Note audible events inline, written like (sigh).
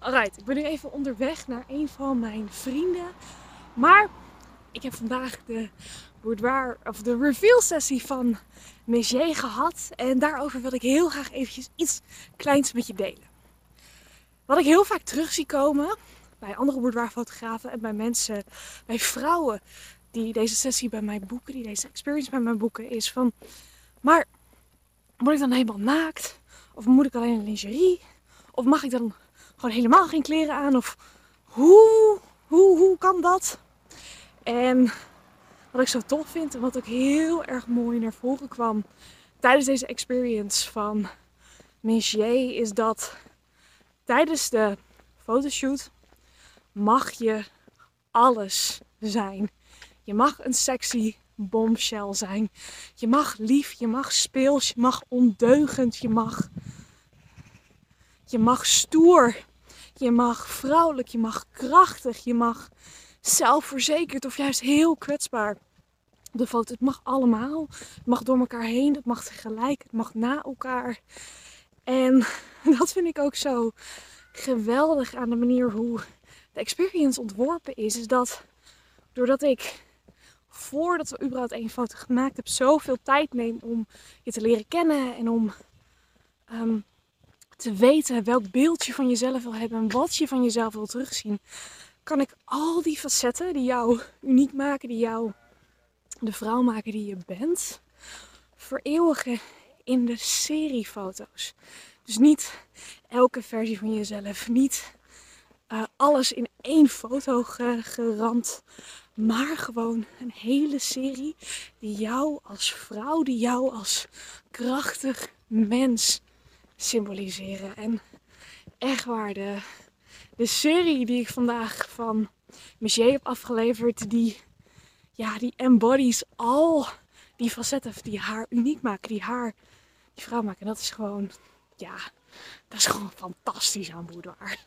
Alright, ik ben nu even onderweg naar een van mijn vrienden. Maar ik heb vandaag de boudoir of de reveal sessie van Messier gehad. En daarover wil ik heel graag eventjes iets kleins met je delen. Wat ik heel vaak terug zie komen bij andere boudoirfotografen en bij mensen, bij vrouwen die deze sessie bij mij boeken, die deze experience bij mij boeken, is van, maar moet ik dan helemaal naakt? Of moet ik alleen een lingerie? Of mag ik dan gewoon helemaal geen kleren aan? Of hoe, hoe, hoe kan dat? En wat ik zo tof vind en wat ook heel erg mooi naar voren kwam tijdens deze experience van Michier is dat tijdens de fotoshoot mag je alles zijn. Je mag een sexy bombshell zijn. Je mag lief, je mag speels, je mag ondeugend, je mag, je mag stoer, je mag vrouwelijk, je mag krachtig, je mag zelfverzekerd of juist heel kwetsbaar. De foto, het mag allemaal. Het mag door elkaar heen, het mag tegelijk, het mag na elkaar. En (laughs) dat vind ik ook zo geweldig aan de manier hoe de experience ontworpen is. Is dat doordat ik voordat we überhaupt één foto gemaakt heb, zoveel tijd neem om je te leren kennen en om ehm, te weten welk beeld je van jezelf wil hebben en wat je van jezelf wil terugzien, kan ik al die facetten die jou uniek maken, die jou de vrouw maken die je bent, vereeuwigen in de serie foto's. Dus niet elke versie van jezelf, niet uh, alles in één foto geramd, maar gewoon een hele serie die jou als vrouw, die jou als krachtig mens symboliseren. En echt waar, de, de serie die ik vandaag van Michier heb afgeleverd, die, ja, die embodies al die facetten die haar uniek maken, die haar, die vrouw maken. En dat is gewoon, ja, dat is gewoon fantastisch aan Boudoir.